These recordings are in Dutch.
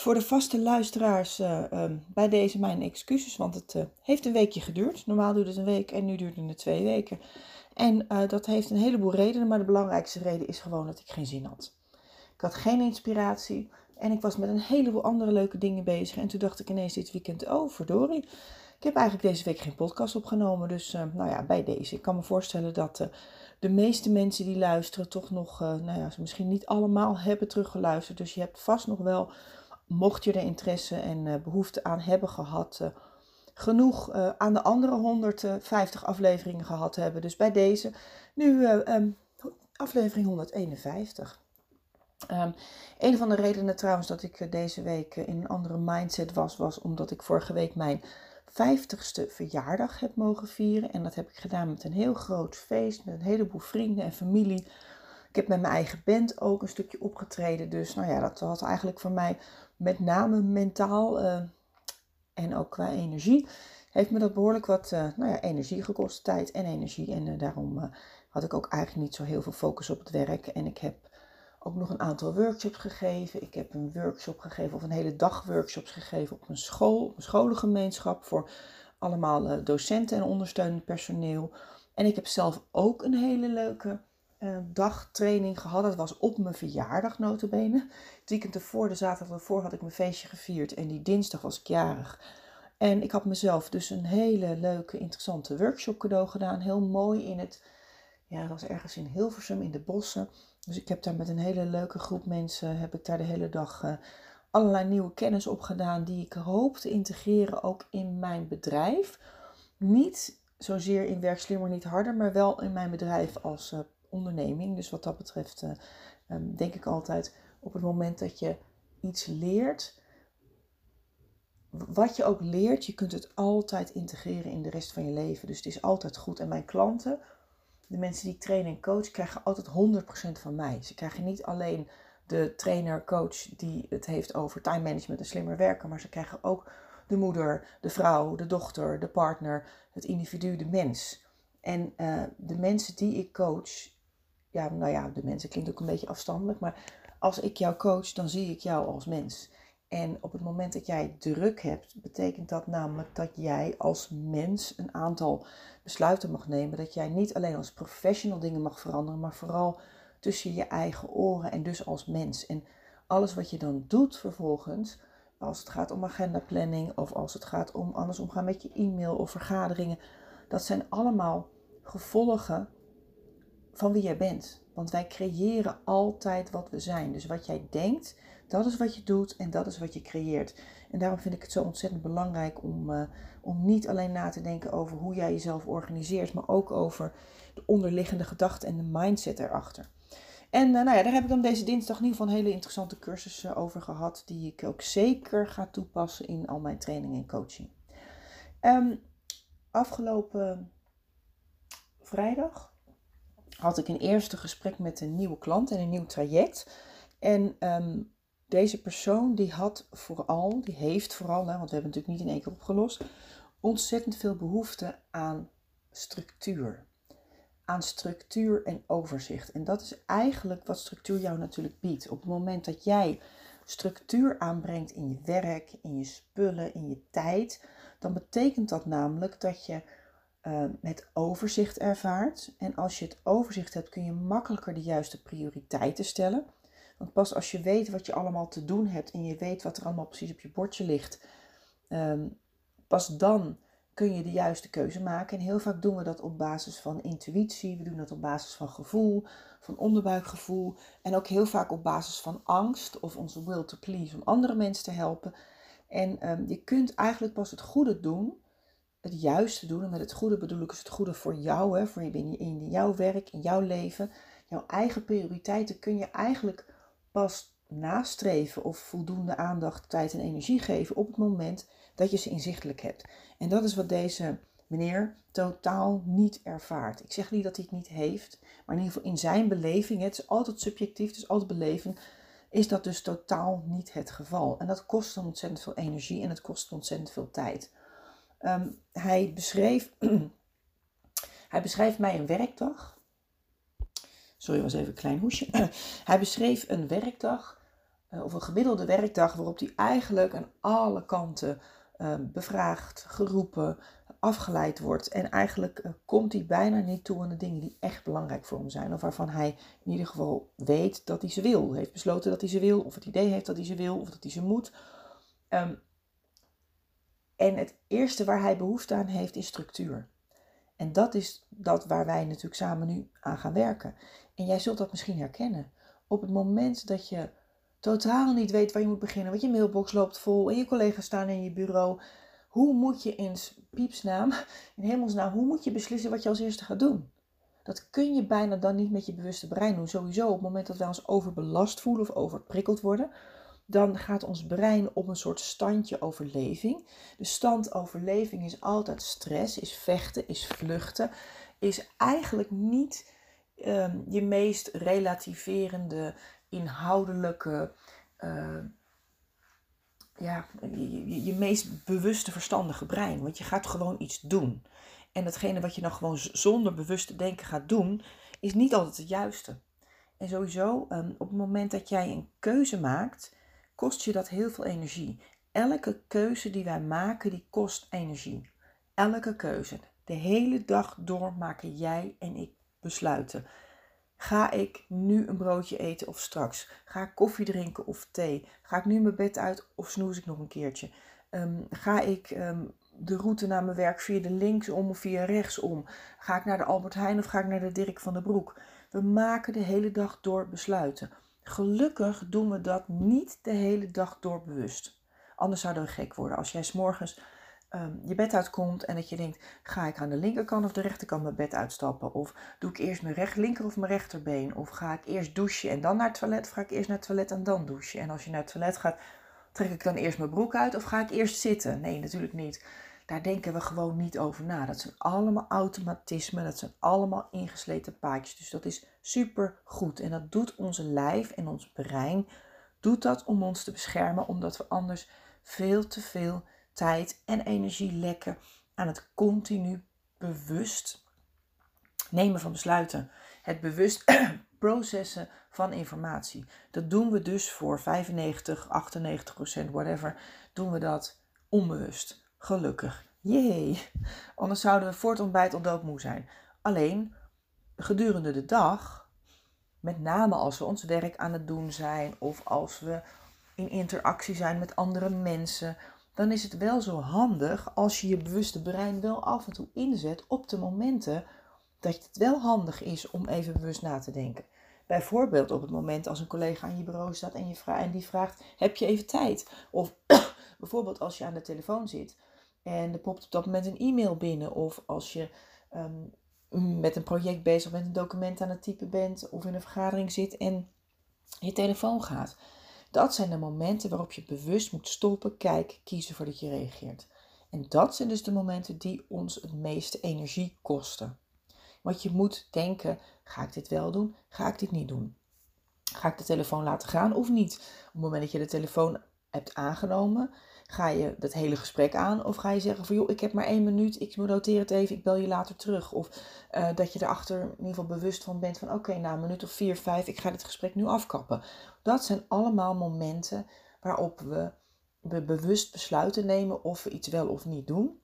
Voor de vaste luisteraars uh, bij deze mijn excuses, want het uh, heeft een weekje geduurd. Normaal duurt het een week en nu duurde het twee weken. En uh, dat heeft een heleboel redenen, maar de belangrijkste reden is gewoon dat ik geen zin had. Ik had geen inspiratie en ik was met een heleboel andere leuke dingen bezig. En toen dacht ik ineens dit weekend, oh verdorie, ik heb eigenlijk deze week geen podcast opgenomen. Dus nou ja, bij deze. Ik kan me voorstellen dat de meeste mensen die luisteren toch nog, nou ja, ze misschien niet allemaal hebben teruggeluisterd. Dus je hebt vast nog wel, mocht je er interesse en uh, behoefte aan hebben gehad, uh, genoeg aan de andere 150 afleveringen gehad hebben. Dus bij deze nu um, aflevering 151. Um, een van de redenen trouwens dat ik deze week in een andere mindset was, was omdat ik vorige week mijn 50ste verjaardag heb mogen vieren. En dat heb ik gedaan met een heel groot feest, met een heleboel vrienden en familie. Ik heb met mijn eigen band ook een stukje opgetreden. Dus nou ja, dat had eigenlijk voor mij met name mentaal uh, en ook qua energie. Heeft me dat behoorlijk wat uh, nou ja, energie gekost, tijd en energie. En uh, daarom had ik ook eigenlijk niet zo heel veel focus op het werk. En ik heb ook nog een aantal workshops gegeven. Ik heb een workshop gegeven of een hele dag workshops gegeven op een school, een scholengemeenschap voor allemaal eh, docenten en ondersteunend personeel. En ik heb zelf ook een hele leuke uh, dagtraining gehad. Dat was op mijn verjaardag notabene. Het weekend ervoor, de zaterdag ervoor, had ik mijn feestje gevierd. En die dinsdag was ik jarig. En ik had mezelf dus een hele leuke, interessante workshop cadeau gedaan. Heel mooi in het, ja, dat was ergens in Hilversum in de bossen. Dus ik heb daar met een hele leuke groep mensen, heb ik daar de hele dag uh, allerlei nieuwe kennis opgedaan die ik hoop te integreren ook in mijn bedrijf. Niet zozeer in werk slimmer, niet harder, maar wel in mijn bedrijf als uh, onderneming. Dus wat dat betreft uh, um, denk ik altijd op het moment dat je iets leert, wat je ook leert, je kunt het altijd integreren in de rest van je leven. Dus het is altijd goed. En mijn klanten, de mensen die ik train en coach, krijgen altijd 100% van mij. Ze krijgen niet alleen de trainer, coach die het heeft over time management en slimmer werken, maar ze krijgen ook de moeder, de vrouw, de dochter, de partner, het individu, de mens. En uh, de mensen die ik coach, ja, nou ja, de mensen klinkt ook een beetje afstandelijk, maar als ik jou coach, dan zie ik jou als mens. En op het moment dat jij druk hebt, betekent dat namelijk dat jij als mens een aantal besluiten mag nemen. Dat jij niet alleen als professional dingen mag veranderen, maar vooral tussen je eigen oren en dus als mens. En alles wat je dan doet vervolgens, als het gaat om agendaplanning of als het gaat om anders omgaan met je e-mail of vergaderingen, dat zijn allemaal gevolgen van wie jij bent. Want wij creëren altijd wat we zijn. Dus wat jij denkt, dat is wat je doet en dat is wat je creëert. En daarom vind ik het zo ontzettend belangrijk om, uh, om niet alleen na te denken over hoe jij jezelf organiseert, maar ook over de onderliggende gedachten en de mindset erachter. En uh, nou ja, daar heb ik dan deze dinsdag in ieder geval een hele interessante cursus uh, over gehad, die ik ook zeker ga toepassen in al mijn training en coaching. Um, afgelopen vrijdag had ik een eerste gesprek met een nieuwe klant en een nieuw traject. En um, deze persoon die had vooral, die heeft vooral, nou, want we hebben het natuurlijk niet in één keer opgelost, ontzettend veel behoefte aan structuur. Aan structuur en overzicht. En dat is eigenlijk wat structuur jou natuurlijk biedt. Op het moment dat jij structuur aanbrengt in je werk, in je spullen, in je tijd, dan betekent dat namelijk dat je uh, het overzicht ervaart. En als je het overzicht hebt, kun je makkelijker de juiste prioriteiten stellen. Want pas als je weet wat je allemaal te doen hebt en je weet wat er allemaal precies op je bordje ligt, um, pas dan kun je de juiste keuze maken. En heel vaak doen we dat op basis van intuïtie, we doen dat op basis van gevoel, van onderbuikgevoel en ook heel vaak op basis van angst of onze will to please om andere mensen te helpen. En ehm, je kunt eigenlijk pas het goede doen, het juiste doen. En met het goede bedoel ik dus het goede voor jou, hè, voor je, in, in jouw werk, in jouw leven, jouw eigen prioriteiten kun je eigenlijk pas nastreven of voldoende aandacht, tijd en energie geven op het moment dat je ze inzichtelijk hebt. En dat is wat deze meneer totaal niet ervaart. Ik zeg niet dat hij het niet heeft, maar in ieder geval in zijn beleving, het is altijd subjectief, het is altijd beleving, is dat dus totaal niet het geval. En dat kost ontzettend veel energie en het kost ontzettend veel tijd. Ehm, hij, beschreef, hij beschrijft mij een werkdag. Sorry, was even een klein hoesje. hij beschreef een werkdag, uh, of een gemiddelde werkdag, waarop hij eigenlijk aan alle kanten uh, bevraagd, geroepen, afgeleid wordt. En eigenlijk uh, komt hij bijna niet toe aan de dingen die echt belangrijk voor hem zijn. Of waarvan hij in ieder geval weet dat hij ze wil. Heeft besloten dat hij ze wil. Of het idee heeft dat hij ze wil. Of dat hij ze moet. Um, en het eerste waar hij behoefte aan heeft is structuur. En dat is dat waar wij natuurlijk samen nu aan gaan werken. En jij zult dat misschien herkennen. Op het moment dat je totaal niet weet waar je moet beginnen, want je mailbox loopt vol en je collega's staan in je bureau. Hoe moet je in piepsnaam, in hemelsnaam, hoe moet je beslissen wat je als eerste gaat doen? Dat kun je bijna dan niet met je bewuste brein doen. Sowieso op het moment dat wij ons overbelast voelen of overprikkeld worden, dan gaat ons brein op een soort standje overleving. De stand overleving is altijd stress, is vechten, is vluchten, is eigenlijk niet ehm, je meest relativerende, inhoudelijke, uh, ja, je, je, meest bewuste, verstandige brein. Want je gaat gewoon iets doen. En datgene wat je dan gewoon zonder bewust te denken gaat doen, is niet altijd het juiste. En sowieso, um, op het moment dat jij een keuze maakt, kost je dat heel veel energie. Elke keuze die wij maken, die kost energie. Elke keuze. De hele dag door maken jij en ik besluiten. Ga ik nu een broodje eten of straks? Ga ik koffie drinken of thee? Ga ik nu mijn bed uit of snoes ik nog een keertje? Ehm, ga ik ehm, de route naar mijn werk via de linksom of via rechtsom? Ga ik naar de Albert Heijn of ga ik naar de Dirk van den Broek? We maken de hele dag door besluiten. Gelukkig doen we dat niet de hele dag door bewust. Anders zouden we gek worden. Als jij s'morgens um, je bed uitkomt en dat je denkt: ga ik aan de linkerkant of de rechterkant mijn bed uitstappen? Of doe ik eerst mijn recht, linker of mijn rechterbeen? Of ga ik eerst douchen en dan naar het toilet? Of ga ik eerst naar het toilet en dan douchen? En als je naar het toilet gaat, trek ik dan eerst mijn broek uit of ga ik eerst zitten? Nee, natuurlijk niet. Daar denken we gewoon niet over na. Dat zijn allemaal automatismen, dat zijn allemaal ingesleten paadjes. Dus dat is super goed. En dat doet onze lijf en ons brein, doet dat om ons te beschermen, omdat we anders veel te veel tijd en energie lekken aan het continu bewust nemen van besluiten. Het bewust processen van informatie. Dat doen we dus voor 95, 98 procent, whatever, doen we dat onbewust. Gelukkig. Jee. Anders zouden we voor het ontbijt al doodmoe zijn. Alleen gedurende de dag, met name als we ons werk aan het doen zijn of als we in interactie zijn met andere mensen, dan is het wel zo handig als je je bewuste brein wel af en toe inzet op de momenten dat het wel handig is om even bewust na te denken. Bijvoorbeeld op het moment als een collega aan je bureau staat en, je en die vraagt: Heb je even tijd? Of bijvoorbeeld als je aan de telefoon zit en er popt op dat moment een e-mail binnen. Of als je um, met een project bezig bent, een document aan het typen bent of in een vergadering zit en je telefoon gaat. Dat zijn de momenten waarop je bewust moet stoppen, kijken, kiezen voordat je reageert. En dat zijn dus de momenten die ons het meeste energie kosten. Want je moet denken: ga ik dit wel doen? Ga ik dit niet doen? Ga ik de telefoon laten gaan of niet? Op het moment dat je de telefoon hebt aangenomen, Ga je dat hele gesprek aan of ga je zeggen van joh, ik heb maar één minuut, ik noteer het even, ik bel je later terug. Of uh, dat je erachter in ieder geval bewust van bent van oké, na een minuut of vier, vijf, ik ga dit gesprek nu afkappen. Dat zijn allemaal momenten waarop we, we bewust besluiten nemen of we iets wel of niet doen.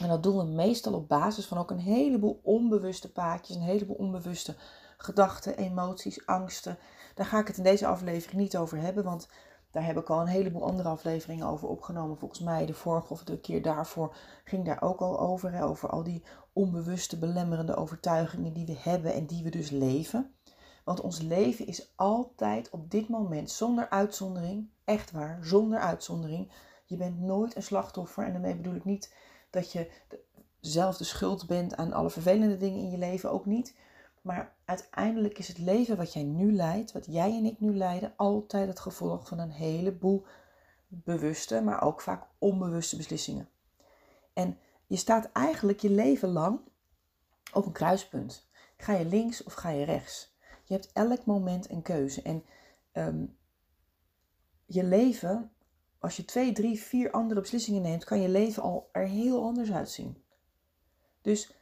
En dat doen we meestal op basis van ook een heleboel onbewuste paadjes, een heleboel onbewuste gedachten, emoties, angsten. Daar ga ik het in deze aflevering niet over hebben, want Daar heb ik al een heleboel andere afleveringen over opgenomen. Volgens mij de vorige of de keer daarvoor ging daar ook al over. Over al die onbewuste belemmerende overtuigingen die we hebben en die we dus leven. Want ons leven is altijd op dit moment zonder uitzondering, echt waar, zonder uitzondering. Je bent nooit een slachtoffer en daarmee bedoel ik niet dat je zelf de schuld bent aan alle vervelende dingen in je leven, ook niet. Maar uiteindelijk is het leven wat jij nu leidt, wat jij en ik nu leiden, altijd het gevolg van een heleboel bewuste, maar ook vaak onbewuste beslissingen. En je staat eigenlijk je leven lang op een kruispunt. Ga je links of ga je rechts? Je hebt elk moment een keuze. En ehm, je leven, als je twee, drie, vier andere beslissingen neemt, kan je leven al er heel anders uitzien. Dus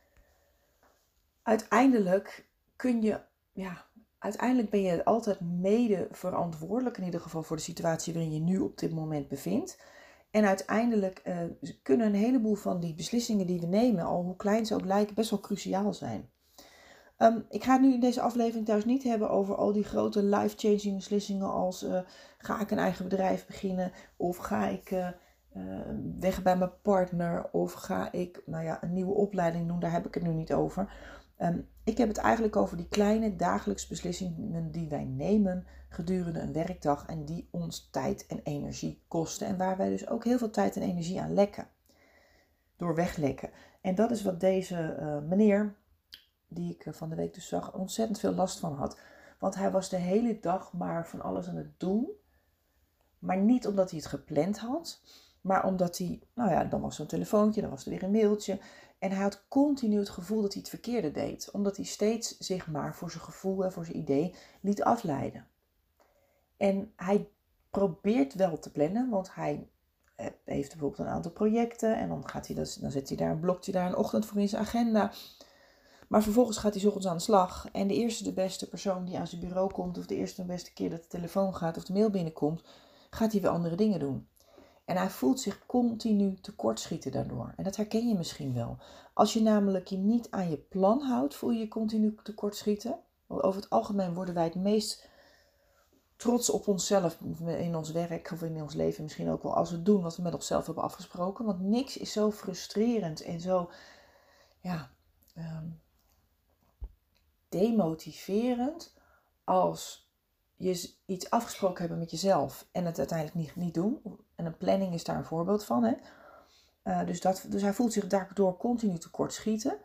uiteindelijk kun je, ja, uiteindelijk ben je altijd mede verantwoordelijk, in ieder geval voor de situatie waarin je nu op dit moment bevindt. En uiteindelijk uh, kunnen een heleboel van die beslissingen die we nemen, al hoe klein ze ook lijken, best wel cruciaal zijn. Ehm, ik ga het nu in deze aflevering thuis niet hebben over al die grote life-changing beslissingen als uh, ga ik een eigen bedrijf beginnen of ga ik uh, weg bij mijn partner of ga ik nou ja, een nieuwe opleiding doen, daar heb ik het nu niet over. Ehm, ik heb het eigenlijk over die kleine dagelijkse beslissingen die wij nemen gedurende een werkdag en die ons tijd en energie kosten. En waar wij dus ook heel veel tijd en energie aan lekken. Door weglekken. En dat is wat deze uh, meneer, die ik eh, van de week dus zag, ontzettend veel last van had. Want hij was de hele dag maar van alles aan het doen. Maar niet omdat hij het gepland had, maar omdat hij, nou ja, dan was een telefoontje, dan was er weer een mailtje. En hij had continu het gevoel dat hij het verkeerde deed, omdat hij steeds zich maar voor zijn gevoel en voor zijn idee liet afleiden. En hij probeert wel te plannen, want hij eh, heeft bijvoorbeeld een aantal projecten en dan, gaat hij dan zet hij daar een blokje daar een ochtend voor in zijn agenda. Maar vervolgens gaat hij ochtends aan de slag en de eerste de beste persoon die aan zijn bureau komt, of de eerste de beste keer dat de telefoon gaat of de mail binnenkomt, gaat hij weer andere dingen doen. En hij voelt zich continu tekortschieten daardoor. En dat herken je misschien wel. Als je namelijk je niet aan je plan houdt, voel je je continu tekortschieten. Over het algemeen worden wij het meest trots op onszelf in ons werk of in ons leven misschien ook wel als we doen wat we met onszelf hebben afgesproken. Want niks is zo frustrerend en zo ja, ehm, demotiverend als je iets afgesproken hebben met jezelf en het uiteindelijk niet, niet doen. En een planning is daar een voorbeeld van. Hè? Uh, dus, dat, dus hij voelt zich daardoor continu tekort schieten.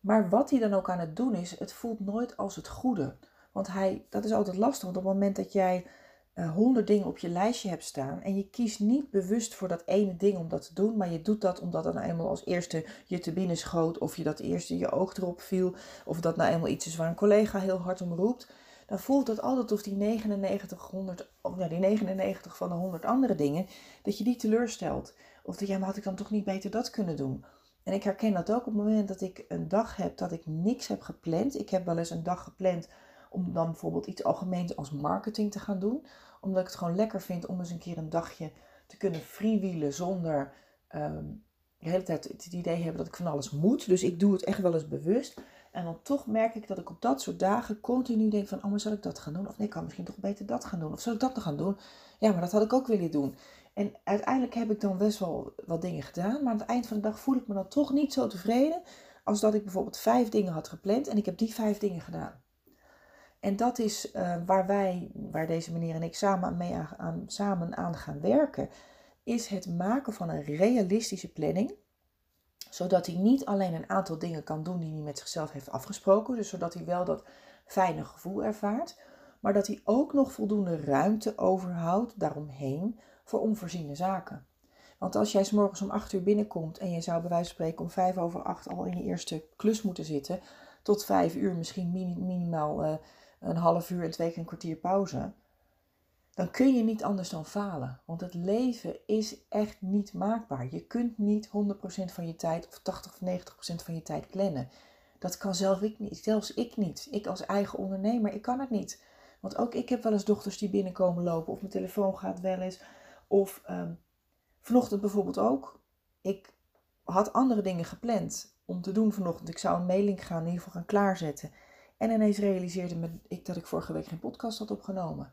Maar wat hij dan ook aan het doen is, het voelt nooit als het goede. Want hij, dat is altijd lastig, want op het moment dat jij eh, honderd dingen op je lijstje hebt staan en je kiest niet bewust voor dat ene ding om dat te doen, maar je doet dat omdat het nou eenmaal als eerste je te binnen schoot of je dat eerste je oog erop viel of dat nou eenmaal iets is waar een collega heel hard om roept, dan voelt het altijd of die 99, 100, of ja, die 99 van de 100 andere dingen, dat je die teleurstelt. Of dat, ja, maar had ik dan toch niet beter dat kunnen doen? En ik herken dat ook op het moment dat ik een dag heb dat ik niks heb gepland. Ik heb wel eens een dag gepland om dan bijvoorbeeld iets algemeens als marketing te gaan doen. Omdat ik het gewoon lekker vind om eens een keer een dagje te kunnen freewheelen zonder um, de hele tijd het idee hebben dat ik van alles moet. Dus ik doe het echt wel eens bewust. En dan toch merk ik dat ik op dat soort dagen continu denk van, oh, maar zal ik dat gaan doen? Of nee, ik kan misschien toch beter dat gaan doen. Of zal ik dat nog gaan doen? Ja, maar dat had ik ook willen doen. En uiteindelijk heb ik dan best wel wat dingen gedaan. Maar aan het eind van de dag voel ik me dan toch niet zo tevreden als dat ik bijvoorbeeld vijf dingen had gepland en ik heb die vijf dingen gedaan. En dat is uh, waar wij, waar deze meneer en ik samen, mee aan, samen aan gaan werken, is het maken van een realistische planning zodat hij niet alleen een aantal dingen kan doen die hij met zichzelf heeft afgesproken, dus zodat hij wel dat fijne gevoel ervaart, maar dat hij ook nog voldoende ruimte overhoudt daaromheen voor onvoorziene zaken. Want als jij s morgens om 8 uur binnenkomt en je zou bij wijze van spreken om 5 over 8 al in je eerste klus moeten zitten, tot 5 uur misschien minimaal uh, een half uur en twee keer een kwartier pauze, dan kun je niet anders dan falen. Want het leven is echt niet maakbaar. Je kunt niet 100% van je tijd of 80 of 90% van je tijd plannen. Dat kan zelf ik niet, zelfs ik niet. Ik als eigen ondernemer, ik kan het niet. Want ook ik heb wel eens dochters die binnenkomen lopen of mijn telefoon gaat wel eens. Of um, vanochtend bijvoorbeeld ook. Ik had andere dingen gepland om te doen vanochtend. Ik zou een mailing gaan in ieder geval gaan klaarzetten. En ineens realiseerde me ik dat ik vorige week geen podcast had opgenomen.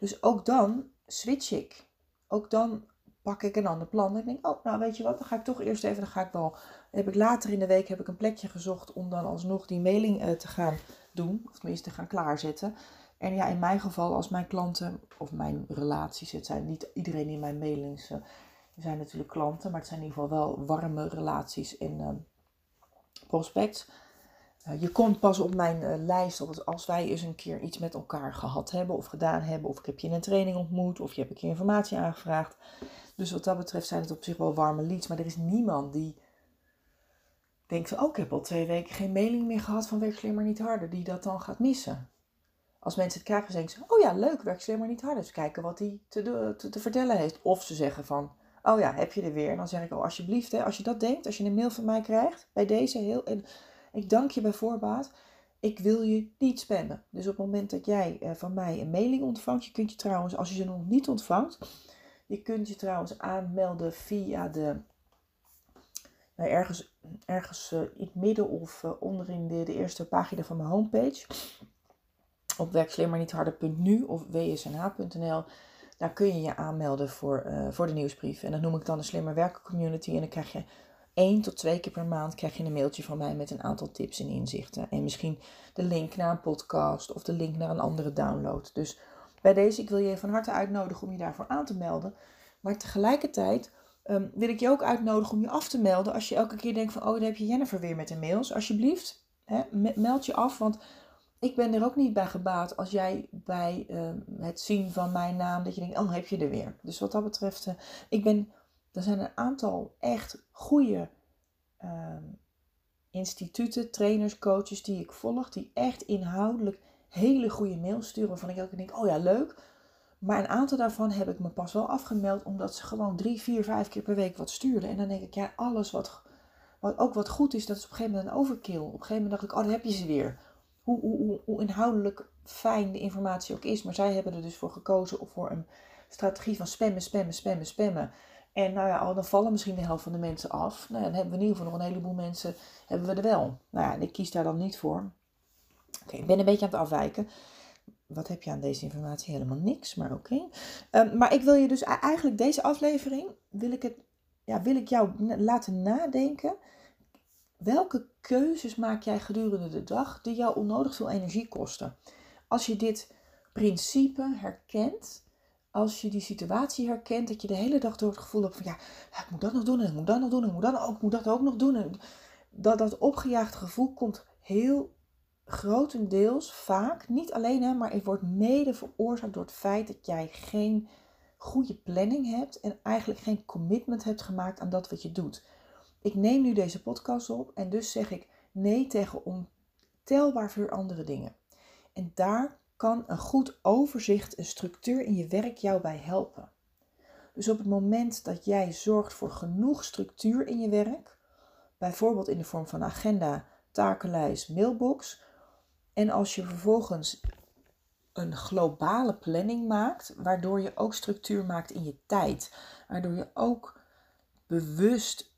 Dus ook dan switch ik. Ook dan pak ik een ander plan. Ik denk, oh, nou weet je wat, dan ga ik toch eerst even, dan ga ik wel. heb ik later in de week heb ik een plekje gezocht om dan alsnog die mailing uh, te gaan doen. Of tenminste te gaan klaarzetten. En ja, in mijn geval, als mijn klanten of mijn relaties, het zijn niet iedereen in mijn mailings, uh, zijn natuurlijk klanten, maar het zijn in ieder geval wel warme relaties en uh, prospects. Uh, je komt pas op mijn uh, lijst als wij eens een keer iets met elkaar gehad hebben of gedaan hebben. Of ik heb je in een training ontmoet of je hebt een keer informatie aangevraagd. Dus wat dat betreft zijn het op zich wel warme leads. Maar er is niemand die denkt van, oh ik heb al twee weken geen mailing meer gehad van werk slimmer niet harder. Die dat dan gaat missen. Als mensen het krijgen, denken ze, oh ja leuk, werk slimmer niet harder. Dus kijken wat hij te, te, te vertellen heeft. Of ze zeggen van, oh ja, heb je er weer. En dan zeg ik, oh alsjeblieft, hè, als je dat denkt, als je een mail van mij krijgt, bij deze heel... En, ik dank je bij voorbaat. Ik wil je niet spammen. Dus op het moment dat jij uh, van mij een mailing ontvangt, je kunt je trouwens, als je ze nog niet ontvangt, je kunt je trouwens aanmelden via de, nou, ergens, ergens uh, in het midden of uh, onderin de, de eerste pagina van mijn homepage. Op werkslimmernietharder.nu of wsnh.nl. Daar kun je je aanmelden voor, voor de nieuwsbrief. En dat noem ik dan de Slimmer Werken Community. En dan krijg je één tot twee keer per maand krijg je een mailtje van mij met een aantal tips en inzichten. En misschien de link naar een podcast of de link naar een andere download. Dus bij deze, ik wil je van harte uitnodigen om je daarvoor aan te melden. Maar tegelijkertijd ehm, wil ik je ook uitnodigen om je af te melden als je elke keer denkt van, oh, dan heb je Jennifer weer met de mails. Alsjeblieft, hè, meld je af, want ik ben er ook niet bij gebaat als jij bij ehm, het zien van mijn naam, dat je denkt, oh, heb je er weer. Dus wat dat betreft, uh, ik ben er zijn een aantal echt goede uh, instituten, trainers, coaches die ik volg, die echt inhoudelijk hele goede mails sturen. Waarvan ik keer denk, oh ja, leuk. Maar een aantal daarvan heb ik me pas wel afgemeld, omdat ze gewoon drie, vier, vijf keer per week wat stuurden. En dan denk ik, ja, alles wat, wat ook wat goed is, dat is op een gegeven moment een overkill. Op een gegeven moment dacht ik, oh, dan heb je ze weer. Hoe, hoe, hoe, hoe inhoudelijk fijn de informatie ook is. Maar zij hebben er dus voor gekozen voor een strategie van spammen, spammen, spammen, spammen. En nou ja, dan vallen misschien de helft van de mensen af. Nou dan hebben we in ieder geval nog een heleboel mensen, hebben we er wel. Nou ja, en ik kies daar dan niet voor. Oké, ik ben een beetje aan het afwijken. Wat heb je aan deze informatie? Helemaal niks, maar oké. Ehm, maar ik wil je dus eigenlijk deze aflevering, wil ik, het, ja, wil ik jou laten nadenken. Welke keuzes maak jij gedurende de dag die jou onnodig veel energie kosten? Als je dit principe herkent, als je die situatie herkent, dat je de hele dag door het gevoel hebt van ja, ik moet dat nog doen en ik moet dat nog doen en ik moet, dat ook, ik moet dat ook nog doen. En dat, dat opgejaagde gevoel komt heel grotendeels, vaak, niet alleen, hè, maar het wordt mede veroorzaakt door het feit dat jij geen goede planning hebt en eigenlijk geen commitment hebt gemaakt aan dat wat je doet. Ik neem nu deze podcast op en dus zeg ik nee tegen ontelbaar veel andere dingen. En daar kan een goed overzicht, een structuur in je werk jou bij helpen. Dus op het moment dat jij zorgt voor genoeg structuur in je werk, bijvoorbeeld in de vorm van agenda, takenlijst, mailbox, en als je vervolgens een globale planning maakt, waardoor je ook structuur maakt in je tijd, waardoor je ook bewust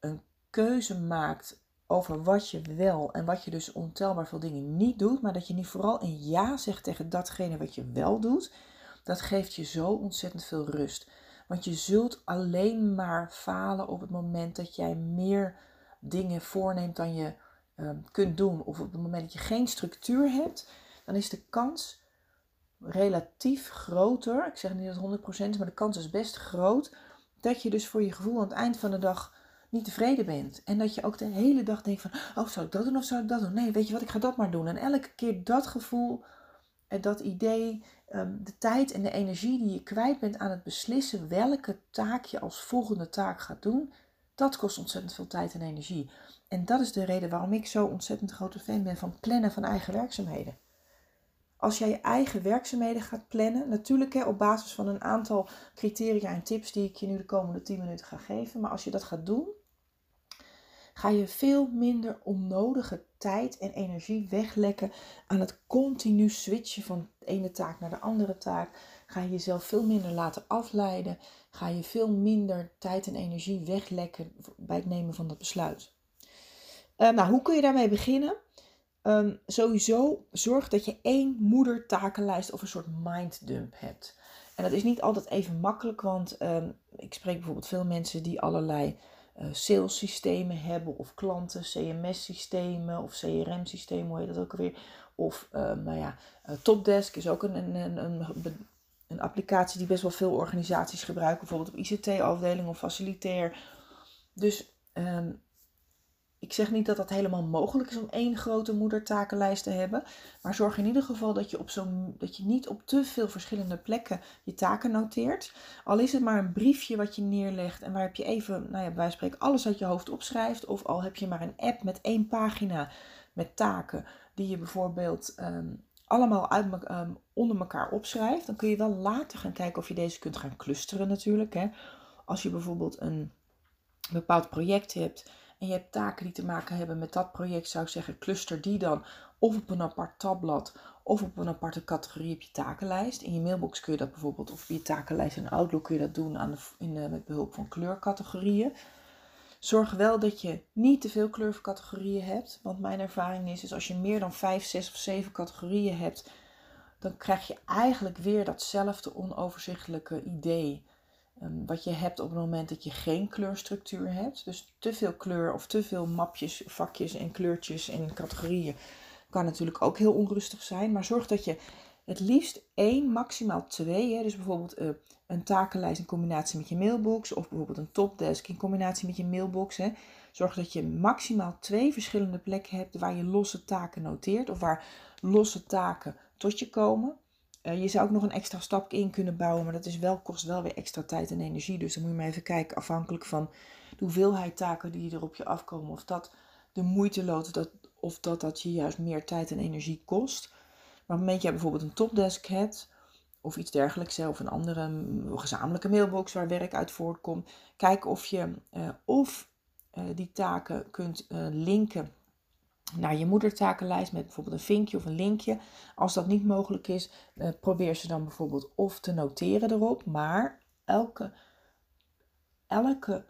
een keuze maakt over wat je wel en wat je dus ontelbaar veel dingen niet doet, maar dat je nu vooral een ja zegt tegen datgene wat je wel doet, dat geeft je zo ontzettend veel rust. Want je zult alleen maar falen op het moment dat jij meer dingen voorneemt dan je ehm, kunt doen. Of op het moment dat je geen structuur hebt, dan is de kans relatief groter. Ik zeg niet dat het 100% is, maar de kans is best groot. Dat je dus voor je gevoel aan het eind van de dag niet tevreden bent. En dat je ook de hele dag denkt van, oh, zou ik dat doen of zou ik dat doen? Nee, weet je wat, ik ga dat maar doen. En elke keer dat gevoel, dat idee, ehm, de tijd en de energie die je kwijt bent aan het beslissen welke taak je als volgende taak gaat doen, dat kost ontzettend veel tijd en energie. En dat is de reden waarom ik zo ontzettend grote fan ben van plannen van eigen werkzaamheden. Als jij je eigen werkzaamheden gaat plannen, natuurlijk hè, op basis van een aantal criteria en tips die ik je nu de komende 10 minuten ga geven, maar als je dat gaat doen, ga je veel minder onnodige tijd en energie weglekken aan het continu switchen van de ene taak naar de andere taak. Ga je jezelf veel minder laten afleiden. Ga je veel minder tijd en energie weglekken bij het nemen van dat besluit. Uh, nou, hoe kun je daarmee beginnen? Um, sowieso zorg dat je één moedertakenlijst of een soort minddump hebt. En dat is niet altijd even makkelijk, want ehm, ik spreek bijvoorbeeld veel mensen die allerlei salessystemen hebben, of klanten, CMS-systemen of CRM-systemen, hoe heet dat ook alweer. Of ehm, nou ja, uh, Topdesk is ook een, een, een, een, applicatie die best wel veel organisaties gebruiken, bijvoorbeeld op ICT-afdeling of facilitair. Dus um, ik zeg niet dat dat helemaal mogelijk is om één grote moedertakenlijst te hebben. Maar zorg in ieder geval dat je, op dat je niet op te veel verschillende plekken je taken noteert. Al is het maar een briefje wat je neerlegt en waar heb je even, nou ja, spreken alles uit je hoofd opschrijft. Of al heb je maar een app met één pagina met taken die je bijvoorbeeld ehm, allemaal uit, um, onder elkaar opschrijft. Dan kun je wel later gaan kijken of je deze kunt gaan clusteren natuurlijk. Hè. Als je bijvoorbeeld een bepaald project hebt en je hebt taken die te maken hebben met dat project, zou ik zeggen, cluster die dan of op een apart tabblad of op een aparte categorie op je takenlijst. In je mailbox kun je dat bijvoorbeeld, of je takenlijst in Outlook kun je dat doen aan de, in de, met behulp van kleurcategorieën. Zorg wel dat je niet te veel kleurcategorieën hebt, want mijn ervaring is, is als je meer dan 5, 6 of 7 categorieën hebt, dan krijg je eigenlijk weer datzelfde onoverzichtelijke idee. Ehm, wat je hebt op het moment dat je geen kleurstructuur hebt. Dus te veel kleur of te veel mapjes, vakjes en kleurtjes en categorieën kan natuurlijk ook heel onrustig zijn. Maar zorg dat je het liefst één, maximaal twee, hè, dus bijvoorbeeld uh, een takenlijst in combinatie met je mailbox of bijvoorbeeld een topdesk in combinatie met je mailbox. Hè. Zorg dat je maximaal twee verschillende plekken hebt waar je losse taken noteert of waar losse taken tot je komen. Uh, je zou ook nog een extra stap in kunnen bouwen, maar dat is wel, kost wel weer extra tijd en energie. Dus dan moet je maar even kijken, afhankelijk van de hoeveelheid taken die er op je afkomen, of dat de moeite loopt, dat, of dat dat je juist meer tijd en energie kost. Maar op het moment je bijvoorbeeld een topdesk hebt, of iets dergelijks, of een andere gezamenlijke mailbox waar werk uit voortkomt, kijk of je uh, of uh, die taken kunt linken naar je moedertakenlijst met bijvoorbeeld een vinkje of een linkje. Als dat niet mogelijk is, eh, probeer ze dan bijvoorbeeld of te noteren erop. Maar elke, elke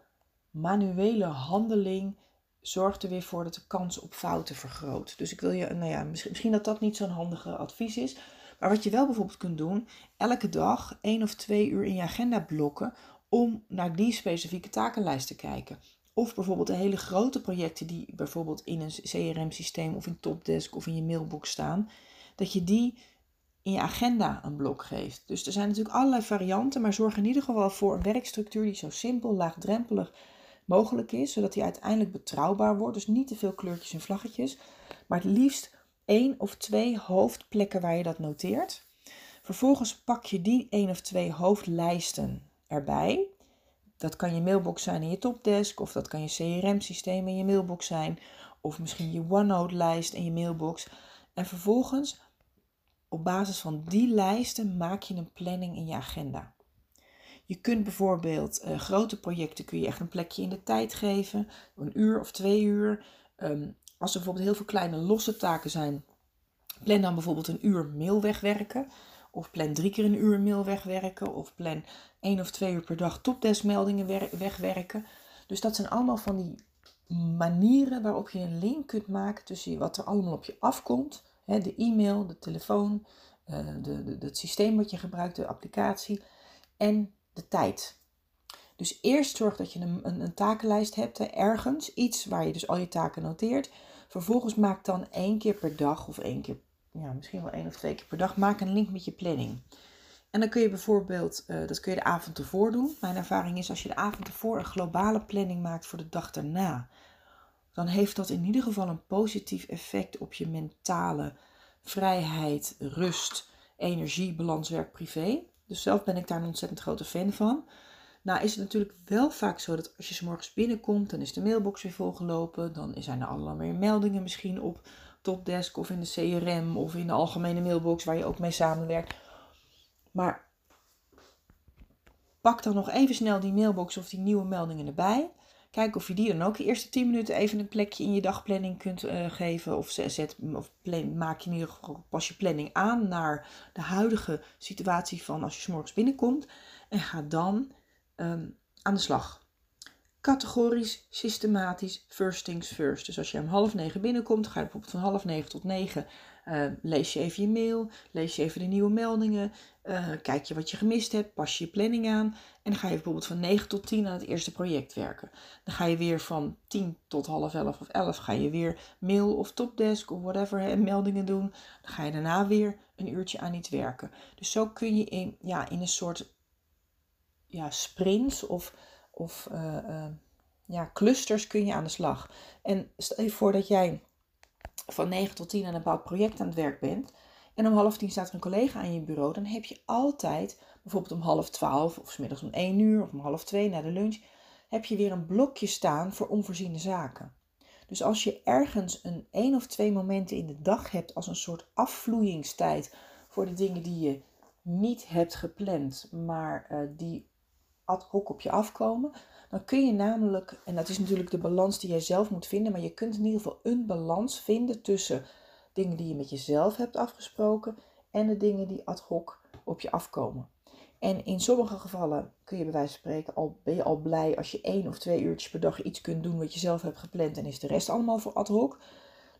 manuele handeling zorgt er weer voor dat de kans op fouten vergroot. Dus ik wil je, nou ja, misschien, misschien dat dat niet zo'n handige advies is. Maar wat je wel bijvoorbeeld kunt doen, elke dag één of twee uur in je agenda blokken om naar die specifieke takenlijst te kijken. Of bijvoorbeeld de hele grote projecten die bijvoorbeeld in een CRM-systeem of in Topdesk of in je mailbox staan, dat je die in je agenda een blok geeft. Dus er zijn natuurlijk allerlei varianten, maar zorg in ieder geval voor een werkstructuur die zo simpel, laagdrempelig mogelijk is, zodat die uiteindelijk betrouwbaar wordt. Dus niet te veel kleurtjes en vlaggetjes, maar het liefst één of twee hoofdplekken waar je dat noteert. Vervolgens pak je die één of twee hoofdlijsten erbij. Dat kan je mailbox zijn in je topdesk, of dat kan je CRM-systeem in je mailbox zijn, of misschien je OneNote-lijst in je mailbox. En vervolgens, op basis van die lijsten, maak je een planning in je agenda. Je kunt bijvoorbeeld uh, grote projecten kun je echt een plekje in de tijd geven, een uur of twee uur. Um, als er bijvoorbeeld heel veel kleine losse taken zijn, plan dan bijvoorbeeld een uur mail wegwerken. Of plan drie keer een uur mail wegwerken. Of plan één of twee uur per dag topdeskmeldingen wegwerken. Dus dat zijn allemaal van die manieren waarop je een link kunt maken tussen wat er allemaal op je afkomt. De e-mail, de telefoon, uh, de, het systeem wat je gebruikt, de applicatie en de tijd. Dus eerst zorg dat je een, een, een takenlijst hebt, ergens, iets waar je dus al je taken noteert. Vervolgens maak dan één keer per dag of één keer ja, misschien wel één of twee keer per dag, maak een link met je planning. En dan kun je bijvoorbeeld, uh, dat kun je de avond ervoor doen. Mijn ervaring is als je de avond ervoor een globale planning maakt voor de dag daarna, dan heeft dat in ieder geval een positief effect op je mentale vrijheid, rust, energie, balans, werk, privé. Dus zelf ben ik daar een ontzettend grote fan van. Nou is het natuurlijk wel vaak zo dat als je s morgens binnenkomt, dan is de mailbox weer volgelopen. Dan zijn er allemaal weer meldingen misschien op Topdesk of in de CRM of in de algemene mailbox waar je ook mee samenwerkt. Maar pak dan nog even snel die mailbox of die nieuwe meldingen erbij. Kijk of je die dan ook de eerste 10 minuten even een plekje in je dagplanning kunt uh, geven. Of, zet, of maak je in ieder geval pas je planning aan naar de huidige situatie van als je s morgens binnenkomt. En ga dan um, aan de slag categorisch, systematisch, first things first. Dus als je om half negen binnenkomt, ga je bijvoorbeeld van half negen tot negen Uh, lees je even je mail, lees je even de nieuwe meldingen, uh, kijk je wat je gemist hebt, pas je planning aan. En dan ga je bijvoorbeeld van 9 tot 10 aan het eerste project werken. Dan ga je weer van 10 tot half 11 of 11 ga je weer mail of topdesk of whatever hè, meldingen doen. Dan ga je daarna weer een uurtje aan iets werken. Dus zo kun je in, ja, in een soort ja, sprints of, of uh, ja, clusters kun je aan de slag. En stel je voor dat jij van 9 tot 10 aan een bepaald project aan het werk bent. En om half tien staat er een collega aan je bureau. Dan heb je altijd, bijvoorbeeld om half twaalf of s om 1 uur of om half twee na de lunch, heb je weer een blokje staan voor onvoorziene zaken. Dus als je ergens een één of twee momenten in de dag hebt als een soort afvloeiingstijd voor de dingen die je niet hebt gepland, maar uh, die ad hoc op je afkomen, dan kun je namelijk, en dat is natuurlijk de balans die jij zelf moet vinden, maar je kunt in ieder geval een balans vinden tussen dingen die je met jezelf hebt afgesproken en de dingen die ad hoc op je afkomen. En in sommige gevallen kun je bij wijze van spreken al, ben je al blij als je één of twee uurtjes per dag iets kunt doen wat je zelf hebt gepland en is de rest allemaal voor ad hoc.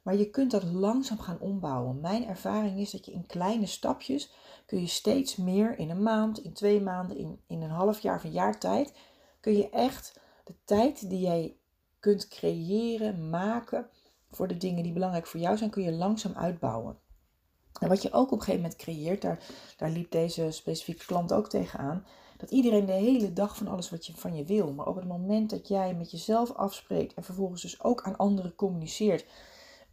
Maar je kunt dat langzaam gaan ombouwen. Mijn ervaring is dat je in kleine stapjes kun je steeds meer in een maand, in twee maanden, in, in een half jaar of een jaar tijd, kun je echt de tijd die jij kunt creëren, maken voor de dingen die belangrijk voor jou zijn, kun je langzaam uitbouwen. En wat je ook op een gegeven moment creëert, daar, daar liep deze specifieke klant ook tegenaan, dat iedereen de hele dag van alles wat je van je wil. Maar op het moment dat jij met jezelf afspreekt en vervolgens dus ook aan anderen communiceert,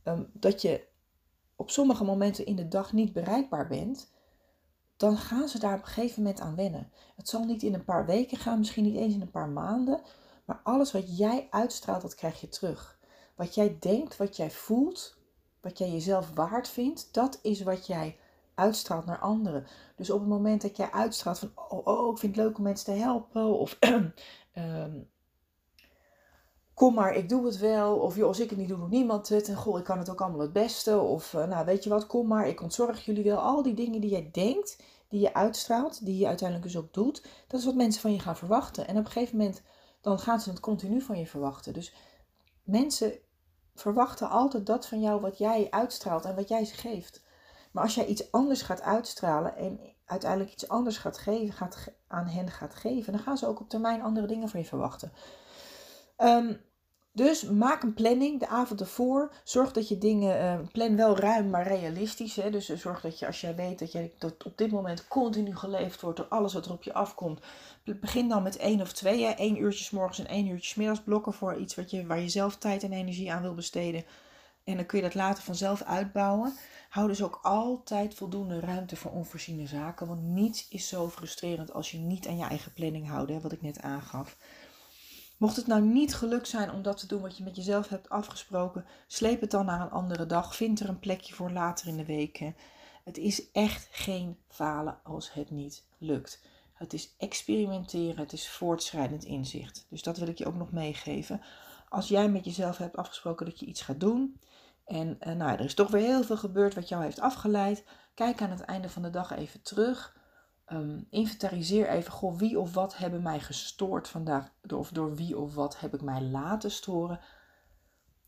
um, dat je op sommige momenten in de dag niet bereikbaar bent, dan gaan ze daar op een gegeven moment aan wennen. Het zal niet in een paar weken gaan, misschien niet eens in een paar maanden, maar alles wat jij uitstraalt, dat krijg je terug. Wat jij denkt, wat jij voelt, wat jij jezelf waard vindt, dat is wat jij uitstraalt naar anderen. Dus op het moment dat jij uitstraalt van, oh, oh ik vind het leuk om mensen te helpen, of um, kom maar, ik doe het wel. Of joh, als ik het niet doe, doet niemand het. En goh, ik kan het ook allemaal het beste. Of uh, nou, weet je wat, kom maar, ik ontzorg jullie wel. Al die dingen die jij denkt, die je uitstraalt, die je uiteindelijk dus ook doet. Dat is wat mensen van je gaan verwachten. En op een gegeven moment, dan gaan ze het continu van je verwachten. Dus mensen verwachten altijd dat van jou wat jij uitstraalt en wat jij ze geeft. Maar als jij iets anders gaat uitstralen en uiteindelijk iets anders gaat geven, gaat, aan hen gaat geven, dan gaan ze ook op termijn andere dingen van je verwachten. Um, dus maak een planning de avond ervoor. Zorg dat je dingen, uh, plan wel ruim, maar realistisch. Hè? Dus zorg dat je, als jij weet dat, je, dat op dit moment continu geleefd wordt door alles wat er op je afkomt. Begin dan met één of twee. Eén uurtje morgens en één uurtje middags blokken voor iets wat je, waar je zelf tijd en energie aan wil besteden. En dan kun je dat later vanzelf uitbouwen. Hou dus ook altijd voldoende ruimte voor onvoorziene zaken. Want niets is zo frustrerend als je niet aan je eigen planning houdt, wat ik net aangaf. Mocht het nou niet gelukt zijn om dat te doen wat je met jezelf hebt afgesproken, sleep het dan naar een andere dag. Vind er een plekje voor later in de week. Het is echt geen falen als het niet lukt. Het is experimenteren, het is voortschrijdend inzicht. Dus dat wil ik je ook nog meegeven. Als jij met jezelf hebt afgesproken dat je iets gaat doen. En uh, nou, er is toch weer heel veel gebeurd wat jou heeft afgeleid. Kijk aan het einde van de dag even terug. Um, inventariseer even, goh, wie of wat hebben mij gestoord vandaag, of door wie of wat heb ik mij laten storen.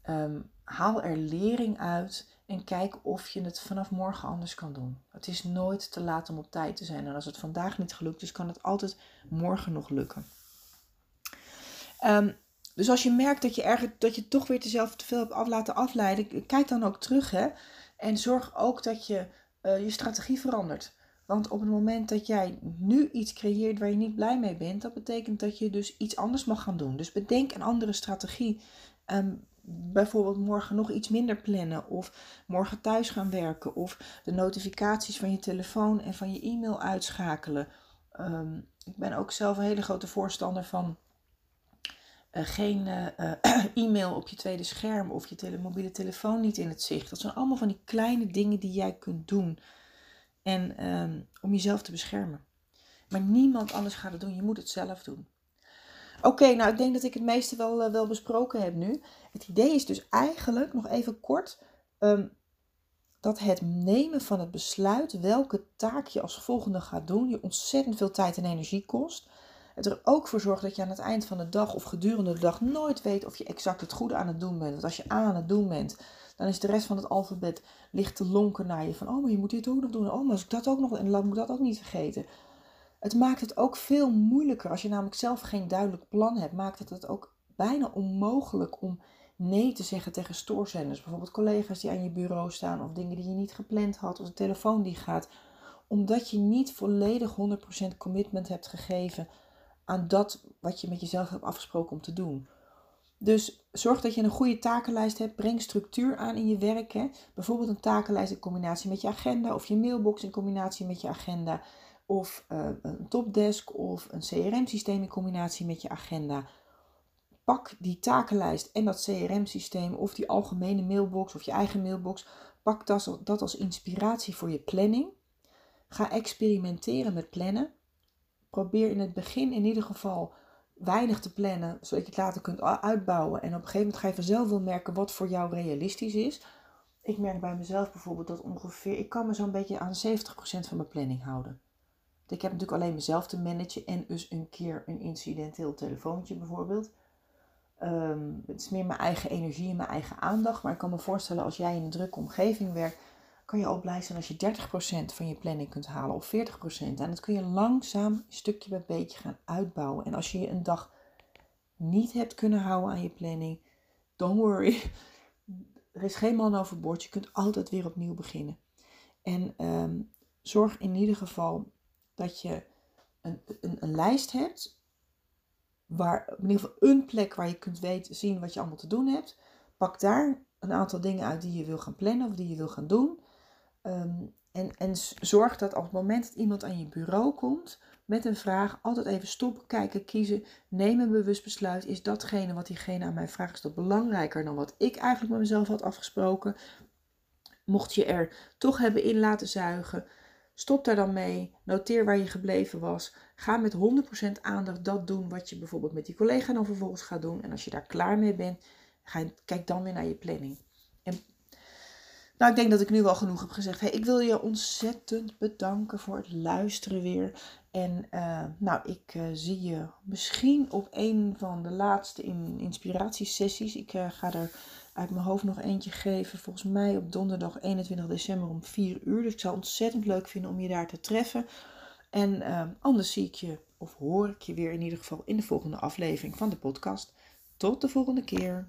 Um, haal er lering uit en kijk of je het vanaf morgen anders kan doen. Het is nooit te laat om op tijd te zijn. En als het vandaag niet gelukt is, kan het altijd morgen nog lukken. Um, dus als je merkt dat je, ergens, dat je toch weer jezelf te veel hebt af laten afleiden, kijk dan ook terug. Hè? En zorg ook dat je uh, je strategie verandert. Want op het moment dat jij nu iets creëert waar je niet blij mee bent, dat betekent dat je dus iets anders mag gaan doen. Dus bedenk een andere strategie. Um, bijvoorbeeld morgen nog iets minder plannen of morgen thuis gaan werken of de notificaties van je telefoon en van je e-mail uitschakelen. Um, ik ben ook zelf een hele grote voorstander van uh, geen uh, e-mail op je tweede scherm of je mobiele telefoon niet in het zicht. Dat zijn allemaal van die kleine dingen die jij kunt doen en um, om jezelf te beschermen. Maar niemand anders gaat het doen. Je moet het zelf doen. Oké, nou ik denk dat ik het meeste wel, uh, wel besproken heb nu. Het idee is dus eigenlijk, nog even kort, um, dat het nemen van het besluit welke taak je als volgende gaat doen, je ontzettend veel tijd en energie kost. het er ook voor zorgt dat je aan het eind van de dag of gedurende de dag nooit weet of je exact het goede aan het doen bent. Want als je aan het doen bent, dan is de rest van het alfabet licht te lonken naar je van, oh, maar je moet dit ook nog doen. Oh, maar als ik dat ook nog, en dan moet ik dat ook niet vergeten. Het maakt het ook veel moeilijker. Als je namelijk zelf geen duidelijk plan hebt, maakt het het ook bijna onmogelijk om nee te zeggen tegen stoorzenders. Bijvoorbeeld collega's die aan je bureau staan of dingen die je niet gepland had of de telefoon die gaat. Omdat je niet volledig 100% commitment hebt gegeven aan dat wat je met jezelf hebt afgesproken om te doen. Dus zorg dat je een goede takenlijst hebt. Breng structuur aan in je werk. Hè. Bijvoorbeeld een takenlijst in combinatie met je agenda of je mailbox in combinatie met je agenda. Of uh, een topdesk of een CRM-systeem in combinatie met je agenda pak die takenlijst en dat CRM-systeem of die algemene mailbox of je eigen mailbox, pak dat als inspiratie voor je planning. Ga experimenteren met plannen. Probeer in het begin in ieder geval weinig te plannen, zodat je het later kunt uitbouwen. En op een gegeven moment ga je vanzelf wel merken wat voor jou realistisch is. Ik merk bij mezelf bijvoorbeeld dat ongeveer, ik kan me zo'n beetje aan 70% van mijn planning houden. Ik heb natuurlijk alleen mezelf te managen en dus een keer een incidenteel telefoontje bijvoorbeeld. Ehm, het is meer mijn eigen energie en mijn eigen aandacht. Maar ik kan me voorstellen als jij in een drukke omgeving werkt, kan je ook blij zijn als je 30% van je planning kunt halen of 40%. En dat kun je langzaam stukje bij beetje gaan uitbouwen. En als je je een dag niet hebt kunnen houden aan je planning, don't worry. Er is geen man overboord. Je kunt altijd weer opnieuw beginnen. En ehm, zorg in ieder geval dat je een, een, een lijst hebt waar, in ieder geval een plek waar je kunt weten, zien wat je allemaal te doen hebt. Pak daar een aantal dingen uit die je wil gaan plannen of die je wil gaan doen. Ehm, en, en zorg dat op het moment dat iemand aan je bureau komt met een vraag, altijd even stoppen, kijken, kiezen, neem een bewust besluit. Is datgene wat diegene aan mij vraagt, is dat belangrijker dan wat ik eigenlijk met mezelf had afgesproken? Mocht je er toch hebben in laten zuigen, Stop daar dan mee. Noteer waar je gebleven was. Ga met 100% aandacht dat doen wat je bijvoorbeeld met die collega dan vervolgens gaat doen. En als je daar klaar mee bent, ga kijk dan weer naar je planning. En, nou, ik denk dat ik nu wel genoeg heb gezegd. Hey, ik wil je ontzettend bedanken voor het luisteren weer. En uh, nou, ik uh, zie je misschien op een van de laatste in inspiratiesessies. Ik uh, ga er uit mijn hoofd nog eentje geven. Volgens mij op donderdag 21 december om 4 uur. Dus ik zou het ontzettend leuk vinden om je daar te treffen. En anders zie ik je of hoor ik je weer in ieder geval in de volgende aflevering van de podcast. Tot de volgende keer.